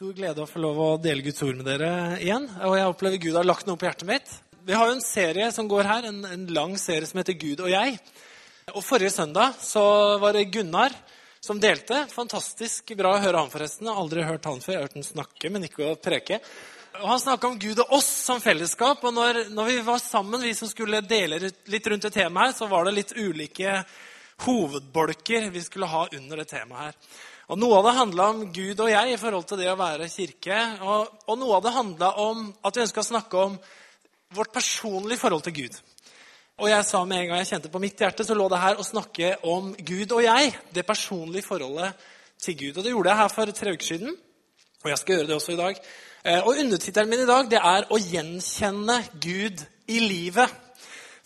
stor glede å få lov å dele Guds ord med dere igjen. Og jeg opplever Gud har lagt noe på hjertet mitt. Vi har jo en serie som går her, en, en lang serie som heter Gud og jeg. Og Forrige søndag så var det Gunnar som delte. Fantastisk bra å høre han, forresten. Jeg har aldri hørt han før. Jeg har hørt han snakke, men ikke å preke. Og Han snakka om Gud og oss som fellesskap. Og når, når, vi var sammen, vi som skulle dele litt rundt det temaet her, så var det litt ulike hovedbolker vi skulle ha under det temaet her. Og Noe av det handla om Gud og jeg i forhold til det å være kirke. Og, og noe av det handla om at vi ønska å snakke om vårt personlige forhold til Gud. Og jeg sa med en gang jeg kjente på mitt hjerte, så lå det her å snakke om Gud og jeg. Det personlige forholdet til Gud. Og det gjorde jeg her for tre uker siden. Og jeg skal gjøre det også i dag. Eh, og undertittelen min i dag det er 'Å gjenkjenne Gud i livet'.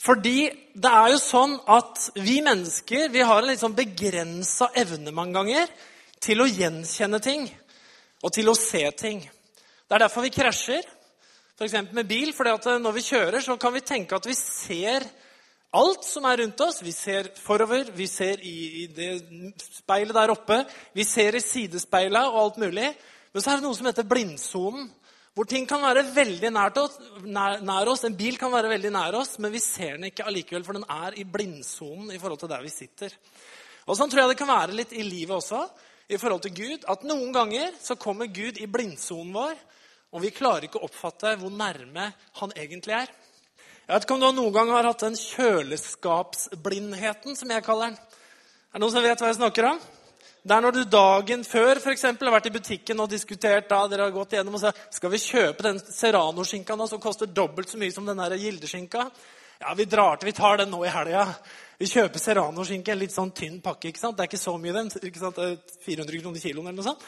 Fordi det er jo sånn at vi mennesker vi har en litt sånn begrensa evne mange ganger til å gjenkjenne ting og til å se ting. Det er derfor vi krasjer, f.eks. med bil. For når vi kjører, så kan vi tenke at vi ser alt som er rundt oss. Vi ser forover, vi ser i, i det speilet der oppe, vi ser i sidespeila og alt mulig. Men så er det noe som heter blindsonen. Hvor ting kan være veldig oss, nær, nær, oss. En bil kan være veldig nær oss, men vi ser den ikke allikevel, for den er i blindsonen i forhold til der vi sitter. Og Sånn tror jeg det kan være litt i livet også i forhold til Gud at noen ganger så kommer Gud i blindsonen vår, og vi klarer ikke å oppfatte hvor nærme han egentlig er. Jeg vet ikke om du noen gang har hatt den kjøleskapsblindheten, som jeg kaller den. Er det noen som vet hva jeg snakker om? Det er når du dagen før for eksempel, har vært i butikken og diskutert da, dere har gått igjennom og sagt, skal vi kjøpe den serranoskinka som koster dobbelt så mye som den gildeskinka. Ja, vi drar til, vi tar den nå i helga. Vi kjøper serrano-skinke, en litt sånn tynn pakke. ikke sant? Det er ikke så mye, den. ikke sant? 400 kroner kiloen eller noe sånt.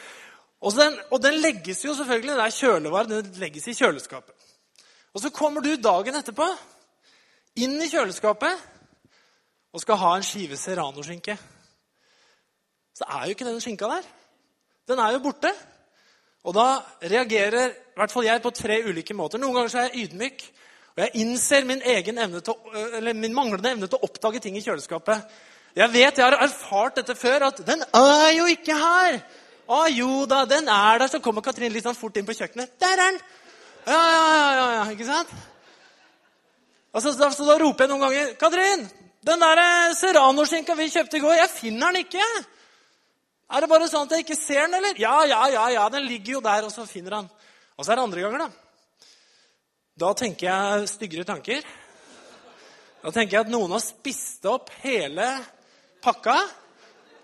Og den, og den, legges jo selvfølgelig, det er kjølevare, den legges i kjøleskapet. Og så kommer du dagen etterpå inn i kjøleskapet og skal ha en skive serrano-skinke. Så er jo ikke den skinka der. Den er jo borte. Og da reagerer i hvert fall jeg på tre ulike måter. Noen ganger så er jeg ydmyk. Og jeg innser min, å, min, manglende evne til å oppdage ting i kjøleskapet. Jeg vet, jeg har erfart dette før, at 'den er jo ikke her'. Å jo da, den er der. Så kommer Katrin litt sånn fort inn på kjøkkenet. 'Der er den!' Ja, ja, ja, ja, ikke sant? Og så, så, da roper jeg noen ganger 'Katrin, den der serranoskinka vi kjøpte i går, jeg finner den ikke.' Er det bare sånn at jeg ikke ser den, eller? Ja, ja, ja, ja, den ligger jo der, og så finner han. Og så er det andre ganger, da. Da tenker jeg styggere tanker. Da tenker jeg at noen har spist opp hele pakka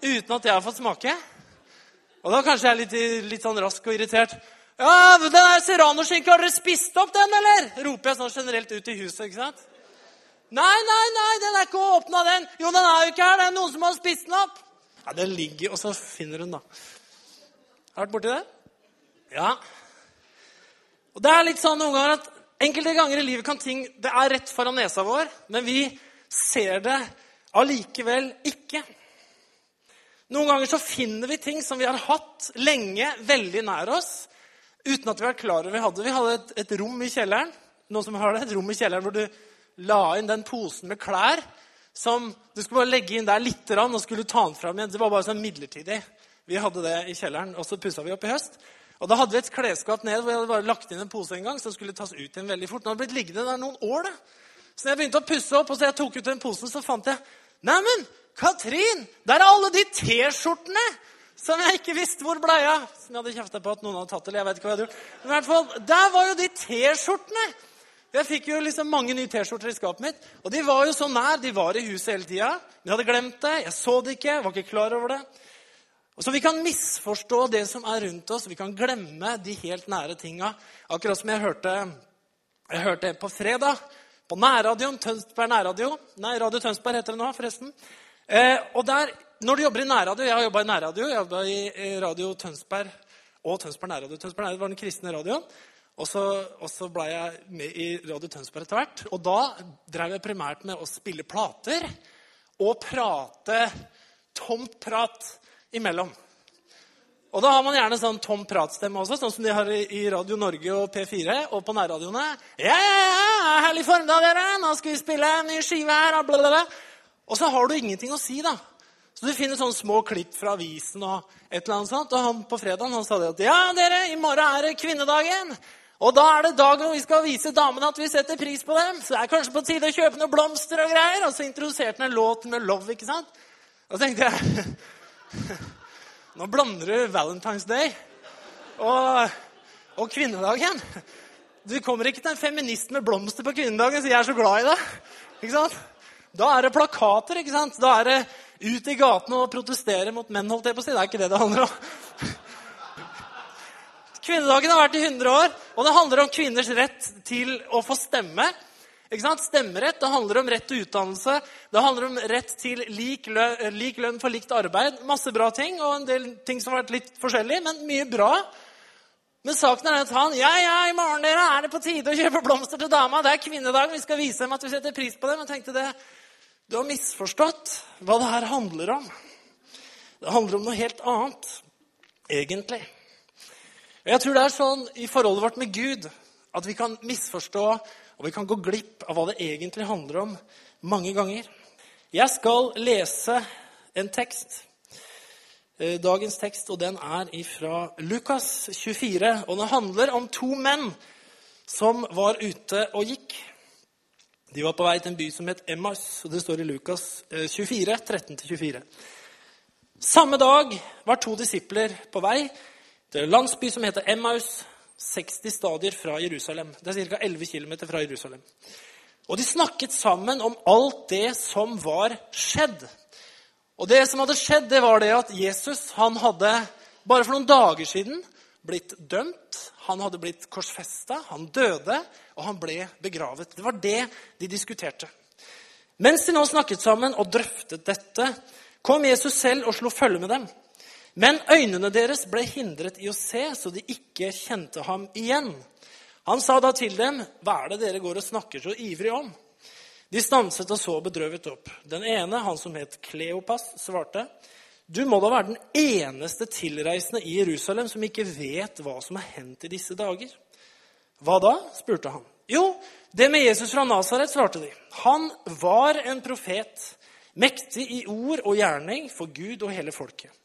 uten at jeg har fått smake. Og da kanskje jeg er litt, litt sånn rask og irritert. Ja, den der serranoskinka, har dere spist opp den, eller? Roper jeg sånn generelt ut i huset. ikke sant? Nei, nei, nei, den er ikke åpna, den. Jo, den er jo ikke her. Det er noen som har spist den opp. Ja, Den ligger Og så finner hun, da. Har du vært borti det? Ja. Og det er litt sånn noen ganger at Enkelte ganger i livet kan ting Det er rett foran nesa vår, men vi ser det allikevel ikke. Noen ganger så finner vi ting som vi har hatt lenge, veldig nær oss, uten at vi var klar over vi hadde. Vi hadde et, et rom i kjelleren noen som har det, et rom i kjelleren hvor du la inn den posen med klær som du skulle bare legge inn der litt, og skulle ta den fram igjen. Det var bare sånn midlertidig. Vi hadde det i kjelleren, og så pussa vi opp i høst. Og Da hadde vi et klesskap ned hvor jeg hadde bare lagt inn en pose en gang. som skulle tas ut igjen veldig fort. Den hadde blitt liggende der noen år. da. Så når jeg begynte å pusse opp, og så jeg tok ut den posen, så fant jeg Neimen, Katrin! Der er alle de T-skjortene som jeg ikke visste hvor blei av. Som jeg hadde kjefta på at noen hadde tatt. eller jeg vet ikke hva jeg hadde gjort. Men i hvert fall, Der var jo de T-skjortene! Jeg fikk jo liksom mange nye T-skjorter i skapet mitt. Og de var jo så nær. De var i huset hele tida. Men jeg hadde glemt det. Jeg så det ikke. Jeg var ikke klar over det. Og så Vi kan misforstå det som er rundt oss. Vi kan glemme de helt nære tinga. Akkurat som jeg hørte, jeg hørte på fredag på nærradioen. Tønsberg nærradio. Nei, Radio Tønsberg heter det nå, forresten. Eh, og der, Når du jobber i nærradio Jeg har jobba i nærradio. Jeg jobba i Radio Tønsberg og Tønsberg nærradio. Tønsberg nærradio var den kristne radioen. Og så, og så ble jeg med i Radio Tønsberg etter hvert. Og da drev jeg primært med å spille plater og prate tomt prat imellom. Og da har man gjerne sånn tom pratstemme også, sånn som de har i Radio Norge og P4 og på nærradioene. Ja, ja, ja, herlig formiddag, dere! Nå skal vi spille en ny skive her. Blablabla. Og så har du ingenting å si, da. Så du finner sånne små klipp fra avisen og et eller annet sånt. Og han på fredag han sa det at ja, dere, i morgen er det kvinnedagen. Og da er det dagen hvor vi skal vise damene at vi setter pris på dem. Så det er kanskje på tide å kjøpe noen blomster og greier. Og så introduserte han en låt med Love, ikke sant? Og så tenkte jeg Nå blander du Valentine's Day og, og kvinnedagen. Du kommer ikke til en feminist med blomster på kvinnedagen, så jeg er så glad i det. Ikke sant? Da er det plakater. ikke sant? Da er det ut i gatene og protestere mot menn. holdt jeg på å si. Det er ikke det det handler om. Kvinnedagen har vært i 100 år, og det handler om kvinners rett til å få stemme. Ikke sant? Stemmerett det handler om rett til utdannelse, det handler om rett til lik lønn, lik lønn for likt arbeid. Masse bra ting, og en del ting som har vært litt forskjellig, men mye bra. Men saken er at han ja, ja, i morgen dere, er det på tide å kjøpe blomster til dama. Det er kvinnedag, vi skal vise dem at vi setter pris på dem. Jeg tenkte det, Du har misforstått hva det her handler om. Det handler om noe helt annet, egentlig. Jeg tror det er sånn i forholdet vårt med Gud at vi kan misforstå og vi kan gå glipp av hva det egentlig handler om, mange ganger. Jeg skal lese en tekst Eh, dagens tekst, og den er fra Lukas 24. Og den handler om to menn som var ute og gikk. De var på vei til en by som het Emmaus, og det står i Lukas 24, eh, 13-24. Samme dag var to disipler på vei til en landsby som heter Emmaus, 60 stadier fra Jerusalem. Det er ca. 11 km fra Jerusalem. Og de snakket sammen om alt det som var skjedd. Og det som hadde skjedd, det var det at Jesus han hadde bare for noen dager siden blitt dømt. Han hadde blitt korsfesta, han døde, og han ble begravet. Det var det de diskuterte. Mens de nå snakket sammen og drøftet dette, kom Jesus selv og slo følge med dem. Men øynene deres ble hindret i å se, så de ikke kjente ham igjen. Han sa da til dem, 'Hva er det dere går og snakker så ivrig om?' De stanset og så bedrøvet opp. Den ene, han som het Kleopas, svarte, 'Du må da være den eneste tilreisende i Jerusalem som ikke vet hva som har hendt i disse dager.' 'Hva da?' spurte han. 'Jo, det med Jesus fra Nasaret', svarte de. 'Han var en profet, mektig i ord og gjerning for Gud og hele folket.'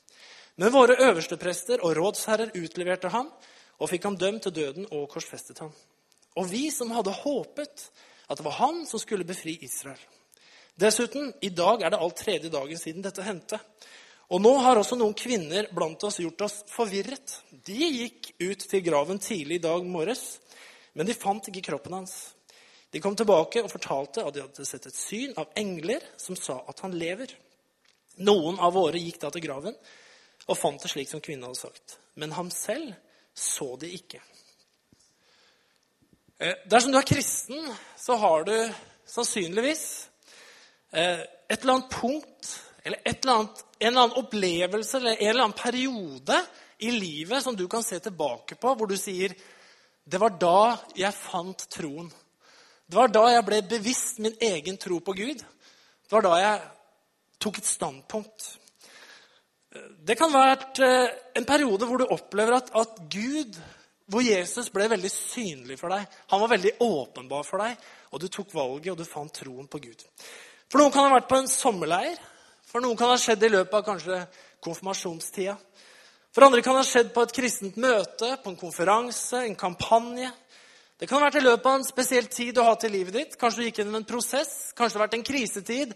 Men våre øversteprester og rådsherrer utleverte ham og fikk ham dømt til døden og korsfestet ham. Og vi som hadde håpet at det var han som skulle befri Israel. Dessuten, i dag er det alt tredje dagen siden dette hendte. Og nå har også noen kvinner blant oss gjort oss forvirret. De gikk ut til graven tidlig i dag morges, men de fant ikke kroppen hans. De kom tilbake og fortalte at de hadde sett et syn av engler som sa at han lever. Noen av våre gikk da til graven og fant det slik som kvinnen hadde sagt. Men ham selv så de ikke. Eh, dersom du er kristen, så har du sannsynligvis eh, et eller annet punkt eller, eller annet, en eller annen opplevelse eller en eller annen periode i livet som du kan se tilbake på, hvor du sier det var da jeg fant troen. Det var da jeg ble bevisst min egen tro på Gud. Det var da jeg tok et standpunkt. Eh, det kan være en periode hvor du opplever at, at Gud hvor Jesus ble veldig synlig for deg. Han var veldig åpenbar for deg, og du tok valget, og du fant troen på Gud. For noen kan ha vært på en sommerleir. For noen kan ha skjedd i løpet av kanskje konfirmasjonstida. For andre kan ha skjedd på et kristent møte, på en konferanse, en kampanje. Det kan ha vært i løpet av en spesiell tid du har hatt i livet ditt. Kanskje du gikk gjennom en prosess, kanskje det har vært en krisetid.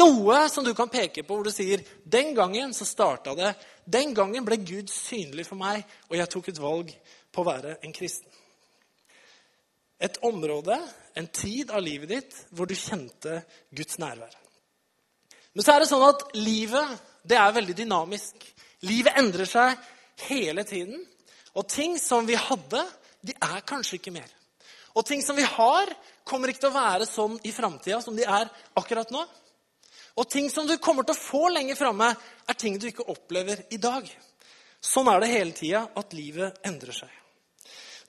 Noe som du kan peke på hvor du sier 'Den gangen så starta det. Den gangen ble Gud synlig for meg, og jeg tok et valg på å være en kristen. Et område, en tid av livet ditt hvor du kjente Guds nærvær. Men så er det sånn at livet det er veldig dynamisk. Livet endrer seg hele tiden. Og ting som vi hadde, de er kanskje ikke mer. Og ting som vi har, kommer ikke til å være sånn i framtida som de er akkurat nå. Og ting som du kommer til å få lenger framme, er ting du ikke opplever i dag. Sånn er det hele tida at livet endrer seg.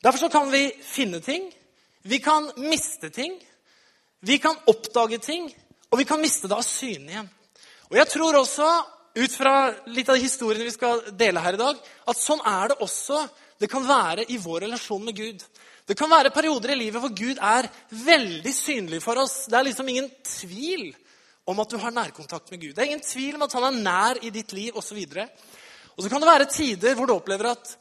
Derfor kan vi finne ting, vi kan miste ting, vi kan oppdage ting, og vi kan miste det av syne igjen. Og jeg tror også, ut fra litt av historiene vi skal dele her i dag, at sånn er det også det kan være i vår relasjon med Gud. Det kan være perioder i livet hvor Gud er veldig synlig for oss. Det er liksom ingen tvil om at du har nærkontakt med Gud. Det er ingen tvil om at han er nær i ditt liv osv. Og, så kan det være tider hvor du opplever at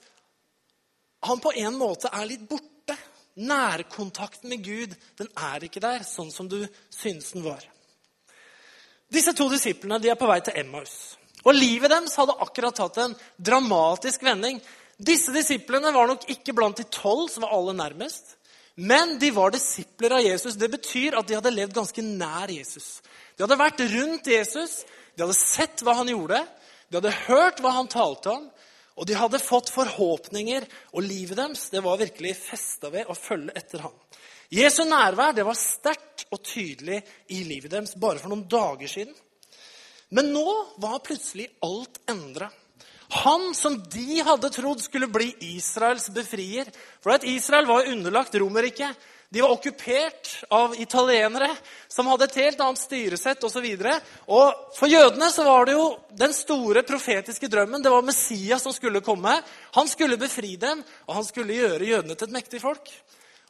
han på en måte er litt borte. Nærkontakten med Gud den er ikke der sånn som du syns den var. Disse to disiplene de er på vei til Emmaus. Og livet deres hadde akkurat tatt en dramatisk vending. Disse disiplene var nok ikke blant de tolv som var aller nærmest. Men de var disipler av Jesus. Det betyr at de hadde levd ganske nær Jesus. De hadde vært rundt Jesus, de hadde sett hva han gjorde, de hadde hørt hva han talte om, og de hadde fått forhåpninger, og livet deres det var virkelig festa ved å følge etter ham. Jesu nærvær det var sterkt og tydelig i livet deres bare for noen dager siden. Men nå var plutselig alt endra. Han som de hadde trodd skulle bli Israels befrier For at Israel var underlagt Romerriket. De var okkupert av italienere som hadde et helt annet styresett osv. For jødene så var det jo den store profetiske drømmen. Det var Messias som skulle komme. Han skulle befri dem, og han skulle gjøre jødene til et mektig folk.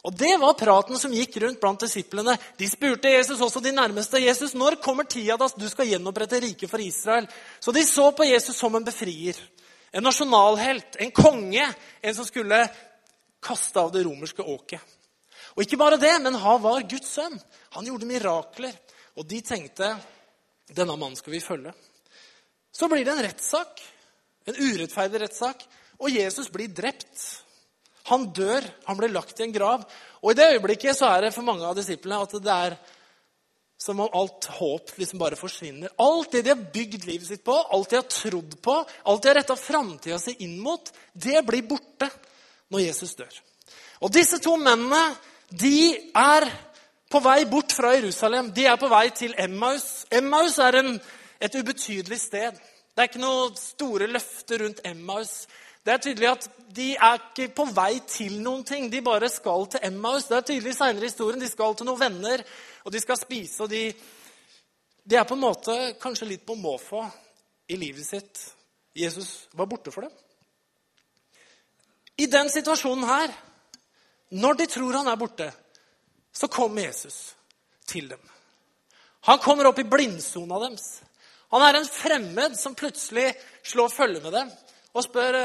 Og Det var praten som gikk rundt blant disiplene. De spurte Jesus også de nærmeste. Jesus, når kommer tida da du skal gjenopprette riket for Israel? Så de så på Jesus som en befrier. En nasjonalhelt, en konge, en som skulle kaste av det romerske åket. Og ikke bare det, men han var Guds sønn. Han gjorde mirakler. Og de tenkte denne mannen skal vi følge. Så blir det en rettssak. En urettferdig rettssak. Og Jesus blir drept. Han dør, han blir lagt i en grav. Og i det øyeblikket så er det for mange av disiplene at det er som om alt håp liksom bare forsvinner. Alt det de har bygd livet sitt på, alt de har trodd på, alt de har retta framtida si inn mot, det blir borte når Jesus dør. Og disse to mennene de er på vei bort fra Jerusalem. De er på vei til Emmaus. Emmaus er en, et ubetydelig sted. Det er ikke noe store løfter rundt Emmaus. Det er tydelig at De er ikke på vei til noen ting. De bare skal til Emmaus. Det er tydelig senere i historien. De skal til noen venner, og de skal spise. og de, de er på en måte kanskje litt på måfå i livet sitt. Jesus var borte for dem. I den situasjonen her, når de tror han er borte, så kommer Jesus til dem. Han kommer opp i blindsona deres. Han er en fremmed som plutselig slår følge med dem og spør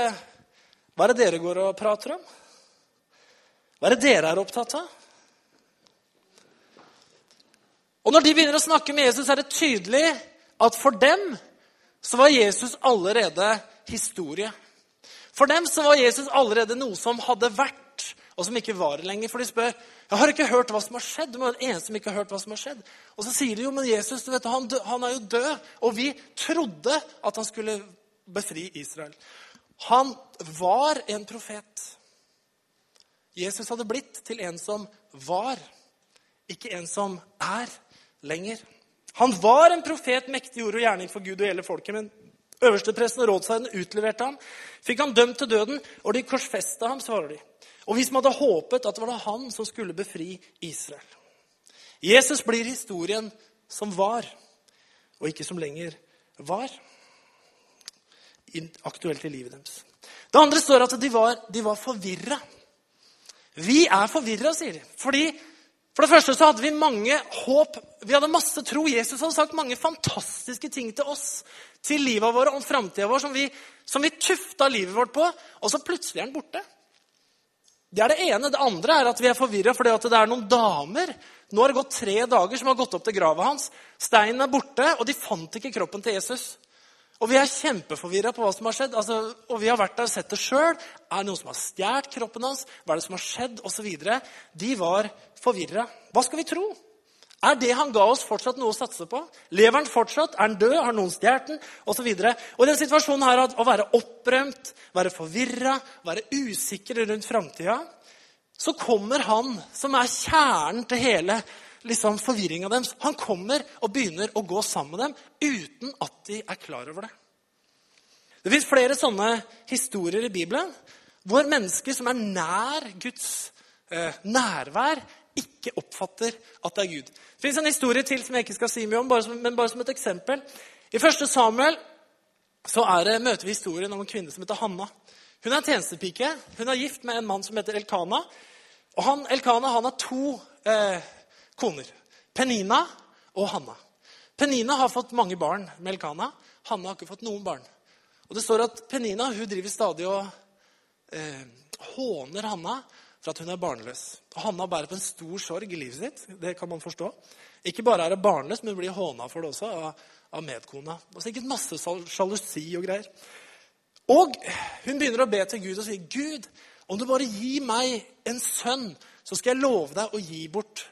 hva er det dere går og prater om? Hva er det dere er opptatt av? Og Når de begynner å snakke med Jesus, er det tydelig at for dem så var Jesus allerede historie. For dem så var Jesus allerede noe som hadde vært, og som ikke var lenger. For de spør jeg har ikke hørt hva som har skjedd. Du er den eneste som ikke har hørt hva som har skjedd. Og så sier de jo, men Jesus du vet, han, han er jo død, og vi trodde at han skulle befri Israel. Han var en profet. Jesus hadde blitt til en som var, ikke en som er lenger. Han var en profet, mektig ord og gjerning for Gud og hele folket. Men øverstepresten og rådsherrene utleverte ham. Fikk han dømt til døden, og de korsfesta ham, svarer de. Og vi som hadde håpet at det var han som skulle befri Israel. Jesus blir historien som var, og ikke som lenger var aktuelt i livet deres. Det andre står at de var, de var forvirra. Vi er forvirra, sier de. Fordi For det første så hadde vi mange håp. Vi hadde masse tro. Jesus hadde sagt mange fantastiske ting til oss, til livet vårt og framtida vår, som vi, som vi tufta livet vårt på. Og så plutselig er den borte. Det er det ene. Det andre er at vi er forvirra fordi det er noen damer Nå har det gått tre dager som har gått opp til grava hans. Steinen er borte, og de fant ikke kroppen til Jesus. Og vi er kjempeforvirra på hva som har skjedd. Altså, og vi har vært der og sett det sjøl. Er det noen som har stjålet kroppen hans? Hva er det som har skjedd? Og så videre. De var forvirra. Hva skal vi tro? Er det han ga oss, fortsatt noe å satse på? Lever han fortsatt? Er han død? Har noen stjålet den? Og så videre. Og den situasjonen her, å være opprømt, være forvirra, være usikker rundt framtida, så kommer han som er kjernen til hele liksom, forvirringa deres. Han kommer og begynner å gå sammen med dem uten at de er klar over det. Det fins flere sånne historier i Bibelen hvor mennesker som er nær Guds eh, nærvær, ikke oppfatter at det er Gud. Det fins en historie til som jeg ikke skal si mye om, bare som, men bare som et eksempel. I 1. Samuel så det, møter vi historien om en kvinne som heter Hanna. Hun er en tjenestepike. Hun er gift med en mann som heter Elkana. Og han, Elkana han har to eh, koner. Penina og Hanna. Penina har fått mange barn med Elkana. Hanna har ikke fått noen barn. Og det står at Penina hun driver stadig og eh, håner Hanna for at hun er barnløs. Og Hanna bærer på en stor sorg i livet sitt. Det kan man forstå. Ikke bare er hun barnløs, men hun blir håna for det også av, av medkona. Og sikkert masse sjalusi og greier. Og hun begynner å be til Gud og sier, 'Gud, om du bare gir meg en sønn, så skal jeg love deg å gi bort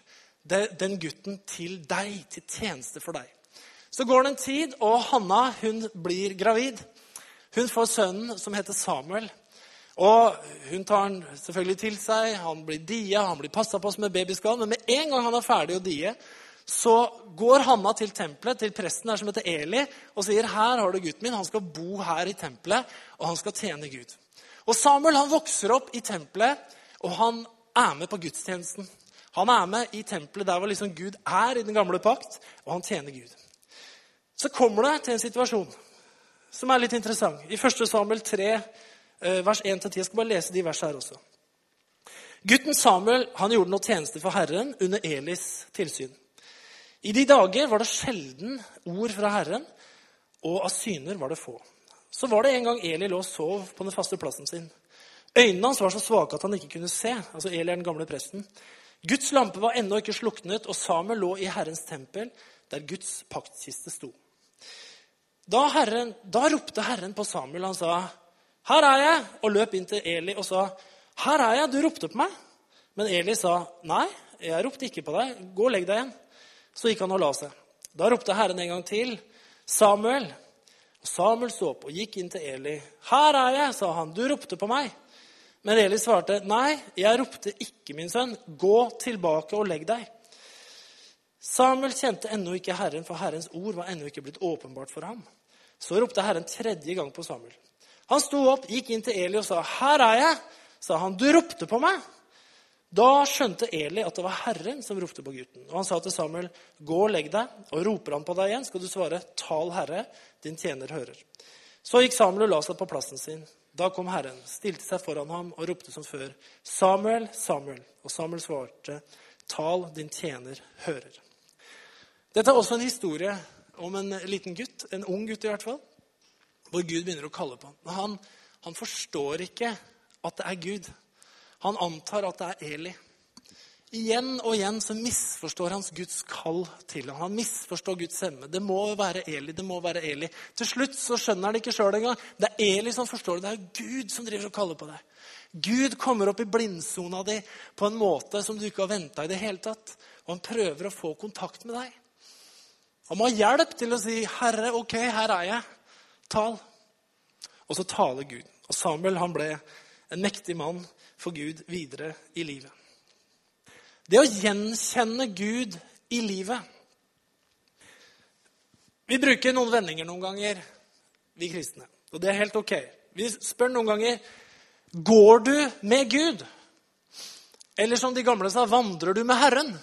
den gutten til deg, til tjeneste for deg.' Så går det en tid, og Hanna hun blir gravid. Hun får sønnen som heter Samuel. Og Hun tar han selvfølgelig til seg. Han blir dia, han blir passa på som en babyskall. Men med en gang han er ferdig å die, så går Hanna til tempelet, til presten der som heter Eli, og sier her har du gutten min. Han skal bo her i tempelet, og han skal tjene Gud. Og Samuel han vokser opp i tempelet, og han er med på gudstjenesten. Han er med i tempelet der hvor liksom Gud er i den gamle pakt, og han tjener Gud. Så kommer det til en situasjon som er litt interessant. I 1. Samuel 3, eh, vers 1-10. Jeg skal bare lese de versene her også. Gutten Samuel han gjorde noe tjeneste for Herren under Elis tilsyn. I de dager var det sjelden ord fra Herren, og av syner var det få. Så var det en gang Eli lå og sov på den faste plassen sin. Øynene hans var så svake at han ikke kunne se. altså Eli er den gamle presten. Guds lampe var ennå ikke sluknet, og Samuel lå i Herrens tempel, der Guds paktkiste sto. Da, herren, da ropte Herren på Samuel. Han sa, 'Her er jeg!' og løp inn til Eli og sa, 'Her er jeg, du ropte på meg.' Men Eli sa, 'Nei, jeg ropte ikke på deg. Gå og legg deg igjen.' Så gikk han og la seg. Da ropte Herren en gang til, 'Samuel.' Samuel så opp og gikk inn til Eli. 'Her er jeg', sa han. 'Du ropte på meg.' Men Eli svarte, 'Nei, jeg ropte ikke, min sønn. Gå tilbake og legg deg.' Samuel kjente ennå ikke Herren, for Herrens ord var ennå ikke blitt åpenbart for ham. Så ropte Herren tredje gang på Samuel. Han sto opp, gikk inn til Eli og sa, 'Her er jeg', sa han. 'Du ropte på meg.' Da skjønte Eli at det var Herren som ropte på gutten. Og han sa til Samuel, 'Gå og legg deg.' Og roper han på deg igjen, skal du svare, 'Tal, Herre, din tjener hører.' Så gikk Samuel og la seg på plassen sin. Da kom Herren, stilte seg foran ham og ropte som før, 'Samuel, Samuel.' Og Samuel svarte, 'Tal, din tjener hører.' Dette er også en historie om en liten gutt, en ung gutt i hvert fall, hvor Gud begynner å kalle på ham. Han, han forstår ikke at det er Gud. Han antar at det er Eli. Igjen og igjen så misforstår hans Guds kall til ham. Han misforstår Guds stemme. Det må være Eli. det må være Eli. Til slutt så skjønner han det ikke sjøl engang. Det er Eli som forstår det. Det er Gud som driver og kaller på deg. Gud kommer opp i blindsona di på en måte som du ikke har venta i det hele tatt. Og han prøver å få kontakt med deg. Han må ha hjelp til å si, 'Herre, ok, her er jeg. Tal.' Og så taler Gud. Og Samuel han ble en mektig mann for Gud videre i livet. Det å gjenkjenne Gud i livet Vi bruker noen vendinger noen ganger, vi kristne. Og det er helt ok. Vi spør noen ganger Går du med Gud? Eller som de gamle sa, vandrer du med Herren?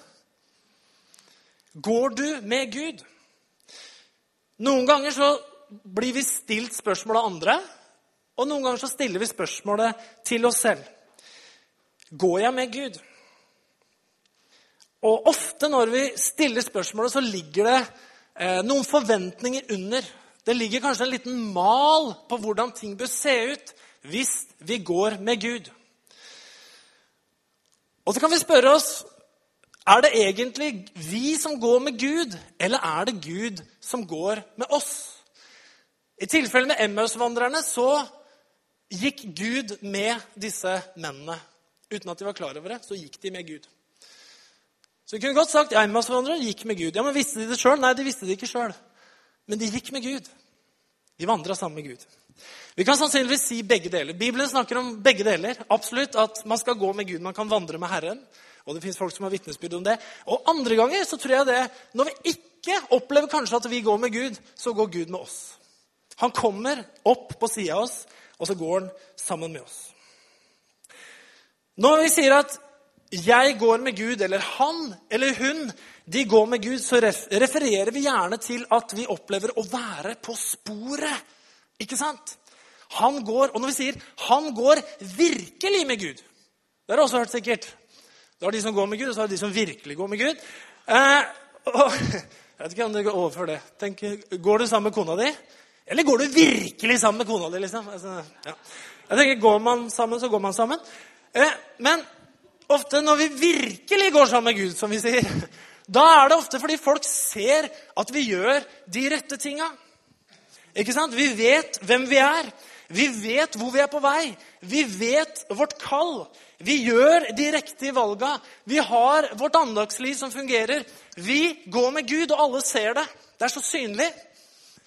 Går du med Gud? Noen ganger så blir vi stilt spørsmål av andre, og noen ganger så stiller vi spørsmålet til oss selv. Går jeg med Gud? Og ofte når vi stiller spørsmålet, så ligger det eh, noen forventninger under. Det ligger kanskje en liten mal på hvordan ting bør se ut hvis vi går med Gud. Og så kan vi spørre oss er det egentlig vi som går med Gud, eller er det Gud som går med oss? I tilfellet med Emmaus-vandrerne så gikk Gud med disse mennene. Uten at de var klar over det, så gikk de med Gud. Så vi kunne godt sagt ja, Emmaus-vandrerne gikk med Gud. Ja, Men visste de det sjøl? Nei, de visste det ikke sjøl. Men de gikk med Gud. De vandra sammen med Gud. Vi kan sannsynligvis si begge deler. Bibelen snakker om begge deler. Absolutt At man skal gå med Gud, man kan vandre med Herren. Og det fins folk som har vitnesbyrd om det. Og andre ganger så tror jeg det Når vi ikke opplever kanskje at vi går med Gud, så går Gud med oss. Han kommer opp på sida av oss, og så går han sammen med oss. Når vi sier at 'jeg går med Gud', eller 'han' eller 'hun' de går med Gud, så refererer vi gjerne til at vi opplever å være på sporet. Ikke sant? Han går, Og når vi sier 'han går virkelig med Gud' Det har du også hørt sikkert. Du har de som går med Gud, og så har de som virkelig går med Gud. Eh, og, Jeg vet ikke om det går overfor det. Tenk, går du sammen med kona di? Eller går du virkelig sammen med kona di? liksom? Altså, ja. Jeg tenker, Går man sammen, så går man sammen. Eh, men ofte når vi virkelig går sammen med Gud, som vi sier, da er det ofte fordi folk ser at vi gjør de rette tinga. Ikke sant? Vi vet hvem vi er. Vi vet hvor vi er på vei. Vi vet vårt kall. Vi gjør de riktige valga. Vi har vårt andagsliv som fungerer. Vi går med Gud, og alle ser det. Det er så synlig.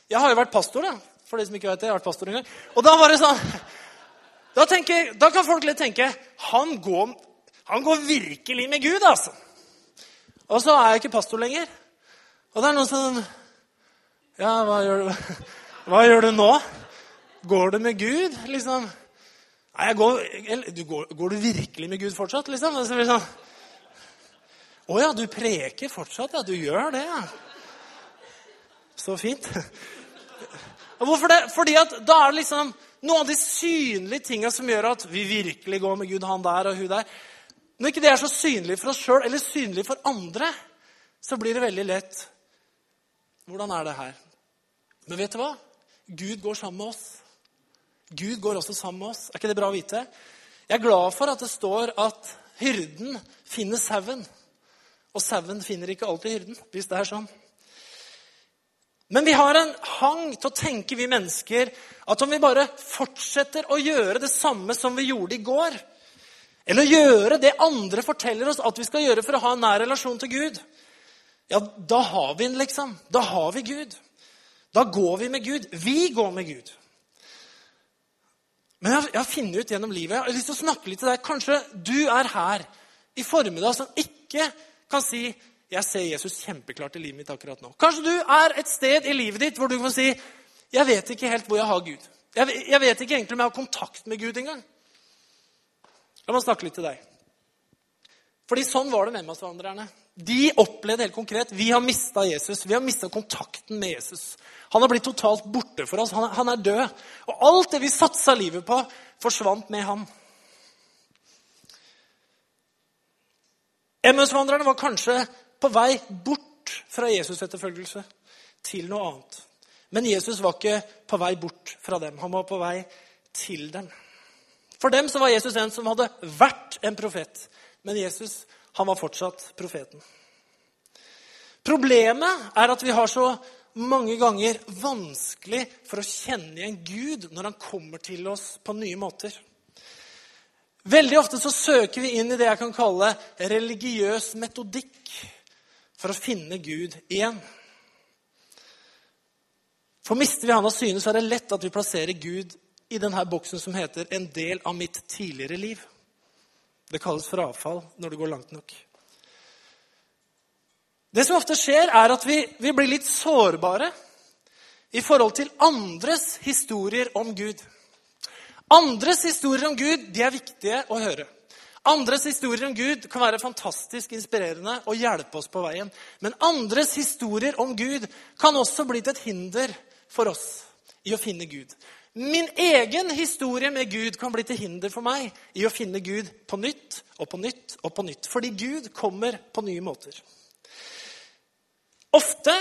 Jeg har jo vært pastor, da. For de som ikke vet det, jeg har vært pastor en gang. Og da var det sånn Da, tenker, da kan folk litt tenke han går, han går virkelig med Gud, altså. Og så er jeg ikke pastor lenger. Og det er noen som Ja, hva gjør du, hva gjør du nå? Går du med Gud, liksom? Nei, går, du går, går, du virkelig med Gud fortsatt, liksom? Så sånn, Å ja, du preker fortsatt? Ja, du gjør det, ja. Så fint. Hvorfor det? Fordi at da er det liksom noen av de synlige tinga som gjør at vi virkelig går med Gud, han der og hun der. Når ikke det er så synlig for oss sjøl eller synlig for andre, så blir det veldig lett Hvordan er det her? Men vet du hva? Gud går sammen med oss. Gud går også sammen med oss. Er ikke det bra å vite? Jeg er glad for at det står at hyrden finner sauen. Og sauen finner ikke alltid hyrden, hvis det er sånn. Men vi har en hang til å tenke, vi mennesker, at om vi bare fortsetter å gjøre det samme som vi gjorde i går, eller gjøre det andre forteller oss at vi skal gjøre for å ha en nær relasjon til Gud, ja, da har vi den, liksom. Da har vi Gud. Da går vi med Gud. Vi går med Gud. Men jeg, har funnet ut gjennom livet Jeg har lyst til å snakke litt til deg. Kanskje du er her i formiddag som ikke kan si jeg ser Jesus kjempeklart i livet mitt akkurat nå. Kanskje du er et sted i livet ditt hvor du kan si jeg vet ikke helt hvor jeg har Gud. Jeg, jeg vet ikke egentlig om jeg har kontakt med Gud engang. La meg snakke litt til deg. Fordi sånn var det med Emmausvandrerne. De opplevde helt konkret vi har mista Jesus. Vi har mista kontakten med Jesus. Han har blitt totalt borte for oss. Han er, han er død. Og alt det vi satsa livet på, forsvant med ham. Emmausvandrerne var kanskje på vei bort fra Jesus-etterfølgelse til noe annet. Men Jesus var ikke på vei bort fra dem. Han var på vei til dem. For dem så var Jesus en som hadde vært en profet. Men Jesus han var fortsatt profeten. Problemet er at vi har så mange ganger vanskelig for å kjenne igjen Gud når han kommer til oss på nye måter. Veldig ofte så søker vi inn i det jeg kan kalle religiøs metodikk for å finne Gud igjen. For mister vi han av syne, så er det lett at vi plasserer Gud i denne boksen som heter 'en del av mitt tidligere liv'. Det kalles frafall når det går langt nok. Det som ofte skjer, er at vi, vi blir litt sårbare i forhold til andres historier om Gud. Andres historier om Gud de er viktige å høre. Andres historier om Gud kan være fantastisk inspirerende og hjelpe oss på veien. Men andres historier om Gud kan også bli til et hinder for oss i å finne Gud. Min egen historie med Gud kan bli til hinder for meg i å finne Gud på nytt og på nytt og på nytt. Fordi Gud kommer på nye måter. Ofte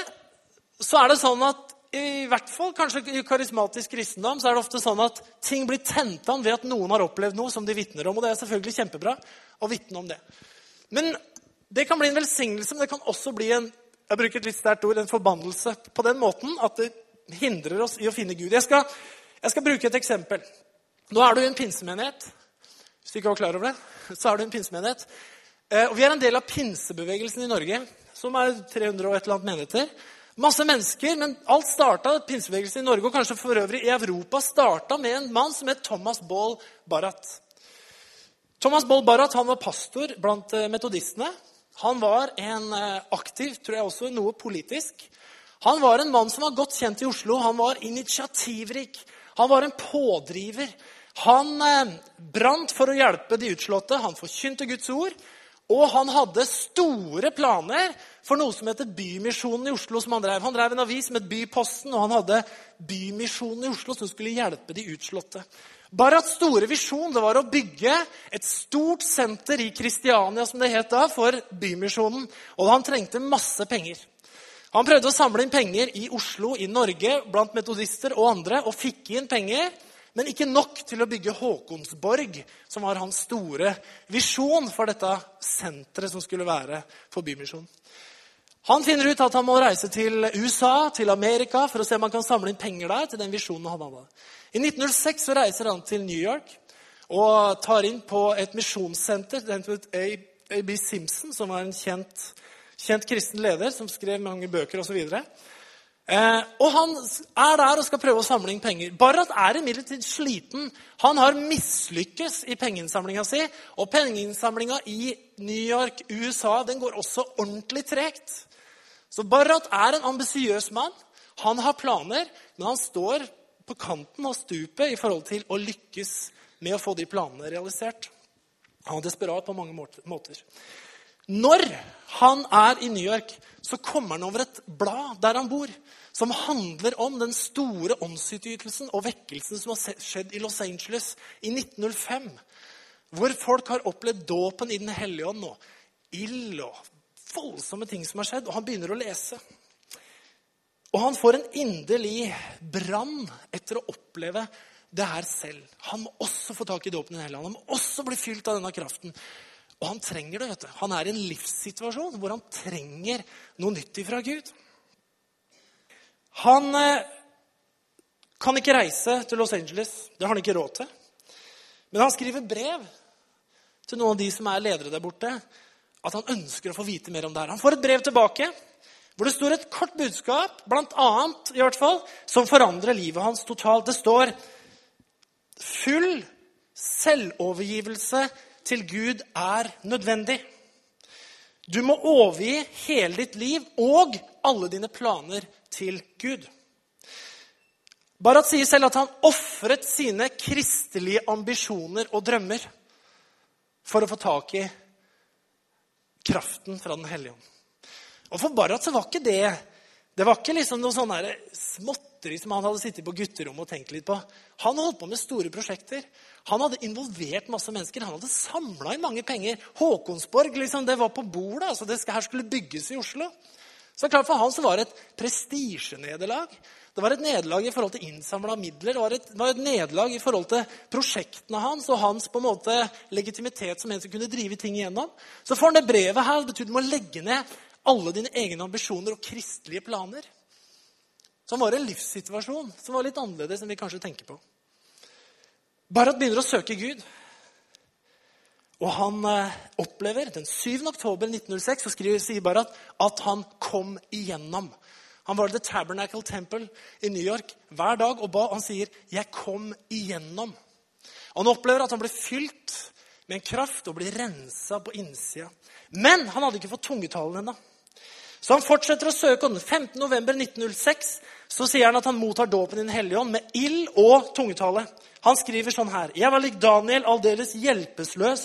så er det sånn at i hvert fall kanskje i karismatisk kristendom så er det ofte sånn at ting blir tent an ved at noen har opplevd noe som de vitner om. Og det er selvfølgelig kjempebra å vitne om det. Men det kan bli en velsignelse, men det kan også bli en jeg bruker et litt sterkt ord, en forbannelse på den måten at det hindrer oss i å finne Gud. Jeg skal, jeg skal bruke et eksempel. Nå er du i en pinsemenighet. Hvis du ikke var klar over det, så er du i en pinsemenighet. Eh, og vi er en del av pinsebevegelsen i Norge, som er 300 og et eller annet menigheter. Masse mennesker, men alt starta, pinsebevegelsen i Norge og kanskje for øvrig i Europa starta med en mann som het Thomas Baal Barrat. Thomas Baal Barrat var pastor blant eh, metodistene. Han var en eh, aktiv, tror jeg også, noe politisk. Han var en mann som var godt kjent i Oslo. Han var initiativrik. Han var en pådriver. Han eh, brant for å hjelpe de utslåtte. Han forkynte Guds ord. Og han hadde store planer for noe som heter Bymisjonen i Oslo. som Han drev Han drev en avis som het Byposten, og han hadde Bymisjonen i Oslo som skulle hjelpe de utslåtte. Barats store visjon det var å bygge et stort senter i Kristiania som det het da, for Bymisjonen. Og han trengte masse penger. Han prøvde å samle inn penger i Oslo, i Norge, blant metodister og andre, og fikk inn penger, men ikke nok til å bygge Håkonsborg, som var hans store visjon for dette senteret som skulle være for Bymisjonen. Han finner ut at han må reise til USA, til Amerika, for å se om han kan samle inn penger der til den visjonen han hadde. I 1906 så reiser han til New York og tar inn på et misjonssenter. A.B. Simpson, som var en kjent, kjent, kristen leder som skrev mange bøker osv. Eh, og han er der og skal prøve å samle inn penger. Barrat er imidlertid sliten. Han har mislykkes i pengeinnsamlinga si. Og pengeinnsamlinga i New York, USA, den går også ordentlig tregt. Så Barrat er en ambisiøs mann. Han har planer, men han står på kanten av stupet i forhold til å lykkes med å få de planene realisert. Han er desperat på mange måter. Når han er i New York, så kommer han over et blad der han bor, som handler om den store åndsutytelsen og vekkelsen som har skjedd i Los Angeles i 1905. Hvor folk har opplevd dåpen i Den hellige ånd og ild og voldsomme ting som har skjedd. Og han begynner å lese. Og han får en inderlig brann etter å oppleve det her selv. Han må også få tak i dåpen i Den hellige Han må også bli fylt av denne kraften. Og han trenger det. vet du. Han er i en livssituasjon hvor han trenger noe nytt fra Gud. Han eh, kan ikke reise til Los Angeles. Det har han ikke råd til. Men han skriver brev til noen av de som er ledere der borte, at han ønsker å få vite mer om det her. Han får et brev tilbake hvor det står et kort budskap, blant annet, i hvert fall, som forandrer livet hans totalt. Det står Full selvovergivelse til Gud er nødvendig. Du må overgi hele ditt liv og alle dine planer til Gud. Barat sier selv at han ofret sine kristelige ambisjoner og drømmer for å få tak i kraften fra Den hellige ånd. Og For Barat så var ikke det det var ikke liksom noe sånn småtteri som han hadde sittet på gutterommet og tenkt litt på. Han holdt på med store prosjekter. Han hadde involvert masse mennesker. Han hadde samla inn mange penger. Håkonsborg liksom, det var på bordet. altså Det her skulle bygges i Oslo. Så klart For han så var det et prestisjenederlag. Det var et nederlag i forhold til innsamla midler. Det var, et, det et nederlag i forhold til prosjektene hans og hans på en måte legitimitet som en som kunne drive ting igjennom. Så for det brevet her det betydde du må legge ned alle dine egne ambisjoner og kristelige planer. Som var en livssituasjon som var litt annerledes enn vi kanskje tenker på. Barat begynner å søke Gud. Og han eh, opplever den 7. oktober 1906 så sier Barat at han kom igjennom. Han var i The Tabernacle Temple i New York hver dag og ba. Han sier, 'Jeg kom igjennom'. Han opplever at han ble fylt med en kraft og blir rensa på innsida. Men han hadde ikke fått tungetalen ennå. Så han fortsetter å søke, og den 15. november 1906 så sier han at han mottar dåpen i Den hellige ånd med ild og tungetale. Han skriver sånn her.: Jeg var lik Daniel aldeles hjelpeløs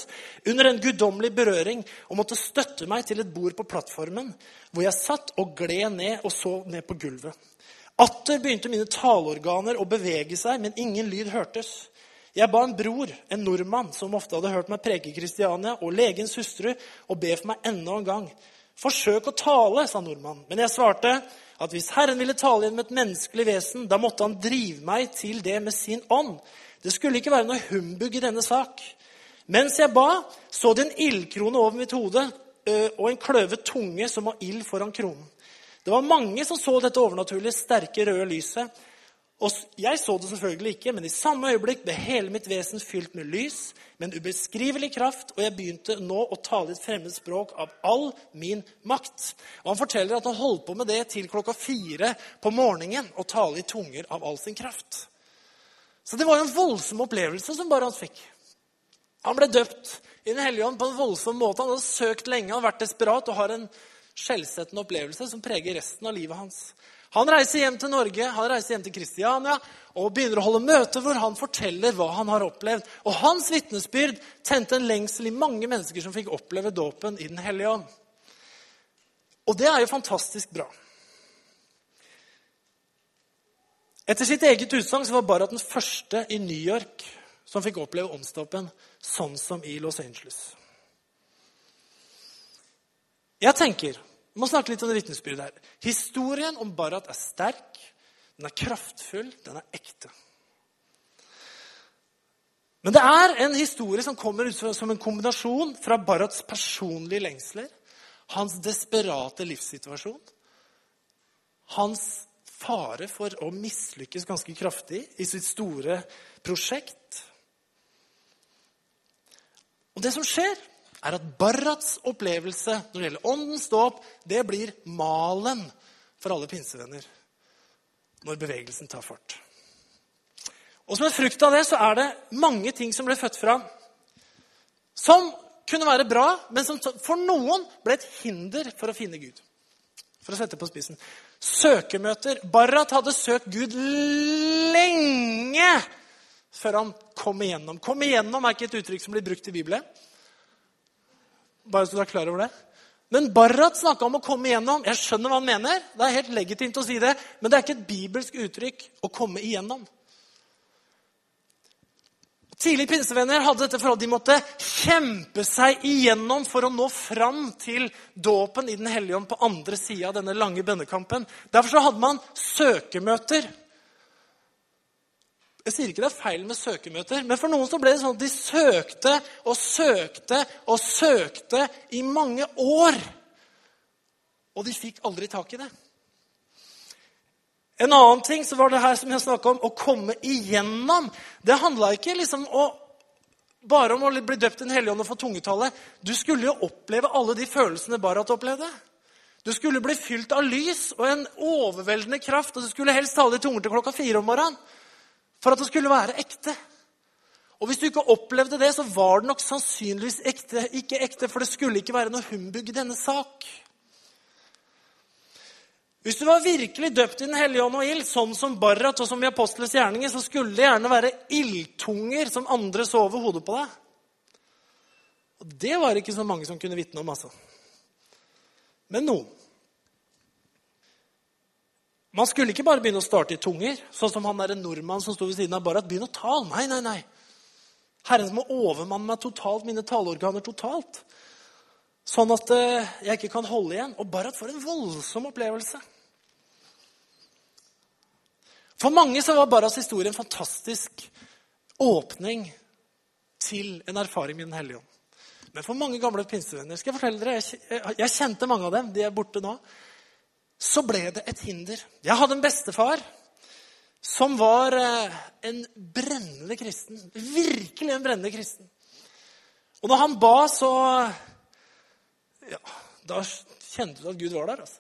under en guddommelig berøring og måtte støtte meg til et bord på plattformen, hvor jeg satt og gled ned og så ned på gulvet. Atter begynte mine taleorganer å bevege seg, men ingen lyd hørtes. Jeg ba en bror, en nordmann, som ofte hadde hørt meg preke Kristiania, og legens hustru, å be for meg enda en gang. Forsøk å tale, sa nordmannen. Men jeg svarte at hvis Herren ville tale gjennom et menneskelig vesen, da måtte han drive meg til det med sin ånd. Det skulle ikke være noe humbug i denne sak. Mens jeg ba, så de en ildkrone over mitt hode og en kløvet tunge som har ild foran kronen. Det var mange som så dette overnaturlig sterke, røde lyset. Og jeg så det selvfølgelig ikke, men i samme øyeblikk ble hele mitt vesen fylt med lys, med en ubeskrivelig kraft, og jeg begynte nå å tale et fremmed språk av all min makt. Og Han forteller at han holdt på med det til klokka fire på morgenen, å tale i tunger av all sin kraft. Så det var jo en voldsom opplevelse som bare han fikk. Han ble døpt i Den hellige ånd på en voldsom måte. Han hadde søkt lenge, han hadde vært desperat og har en skjellsettende opplevelse som preger resten av livet hans. Han reiser hjem til Norge, han reiser hjem til Kristiania og begynner å holde møter hvor han forteller hva han har opplevd. Og hans vitnesbyrd tente en lengsel i mange mennesker som fikk oppleve dåpen i Den hellige ånd. Og det er jo fantastisk bra. Etter sitt eget utsagn var Barrat den første i New York som fikk oppleve åndsdåpen sånn som i Los Angeles. Jeg tenker Vi må snakke litt om det vitnesbyrdet her. Historien om Barat er sterk, den er kraftfull, den er ekte. Men det er en historie som kommer ut som en kombinasjon fra Barats personlige lengsler, hans desperate livssituasjon, hans fare for å mislykkes ganske kraftig i sitt store prosjekt. Og det som skjer, er at Barats opplevelse når det gjelder åndens dåp, det blir malen for alle pinsevenner når bevegelsen tar fart. Og Som en frukt av det så er det mange ting som ble født fra, som kunne være bra, men som for noen ble et hinder for å finne Gud. For å sette på spissen. Søkemøter. Barrat hadde søkt Gud lenge før han kom igjennom. Kom igjennom er ikke et uttrykk som blir brukt i Bibelen. Bare så du er klar over det. Men Barrat snakka om å komme igjennom. Jeg skjønner hva han mener. Det er helt legitimt å si det, men det er ikke et bibelsk uttrykk å komme igjennom. Tidlig pinsevenner hadde dette forholdet. De måtte kjempe seg igjennom for å nå fram til dåpen i Den hellige ånd på andre sida av denne lange bønnekampen. Derfor så hadde man søkemøter. Jeg sier ikke det er feil med søkemøter, men for noen så ble det sånn at de søkte og søkte og søkte i mange år. Og de fikk aldri tak i det. En annen ting så var det her som jeg om, å komme igjennom. Det handla ikke liksom å, bare om å bli døpt i Den hellige ånd og få tungetallet. Du skulle jo oppleve alle de følelsene Barat opplevde. Du skulle bli fylt av lys og en overveldende kraft, og du skulle helst tale i tunger til klokka fire om morgenen for at det skulle være ekte. Og hvis du ikke opplevde det, så var det nok sannsynligvis ekte, ikke ekte, for det skulle ikke være noe humbug i denne sak. Hvis du var virkelig døpt i Den hellige ånd og ild, sånn som Barrat og som i Apostelens gjerninger, så skulle det gjerne være ildtunger som andre så over hodet på deg. Og det var ikke så mange som kunne vitne om, altså. Men noen. Man skulle ikke bare begynne å starte i tunger, sånn som han der nordmann som sto ved siden av Barat. Begynn å tale. Nei, nei, nei. Herren må overmanne meg totalt, mine taleorganer totalt. Sånn at eh, jeg ikke kan holde igjen. Og Barat får en voldsom opplevelse. For mange så var Barats historie en fantastisk åpning til en erfaring med Den hellige ånd. Men for mange gamle pinsevenner skal jeg fortelle dere, jeg kjente mange av dem. De er borte nå så ble det et hinder. Jeg hadde en bestefar som var eh, en brennende kristen. Virkelig en brennende kristen. Og når han ba, så Ja, da kjente du at Gud var der, altså.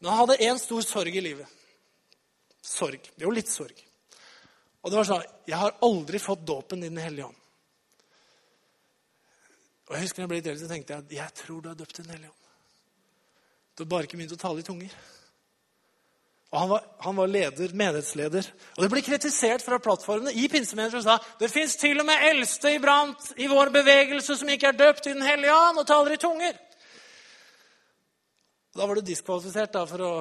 Men han hadde én stor sorg i livet. Sorg. Jo, litt sorg. Og det var sånn Jeg har aldri fått dåpen i Den hellige ånd. Og jeg husker når jeg ble eldre, så tenkte jeg at jeg tror du er døpt i Den hellige ånd. Bare ikke begynt å tale i tunger. Og han var, han var leder, menighetsleder. Og det ble kritisert fra plattformene i pinsemenigheter som sa det fins til og med eldste iblant i vår bevegelse som ikke er døpt i Den hellige ånd og taler i tunger. Da var du diskvalifisert da, for å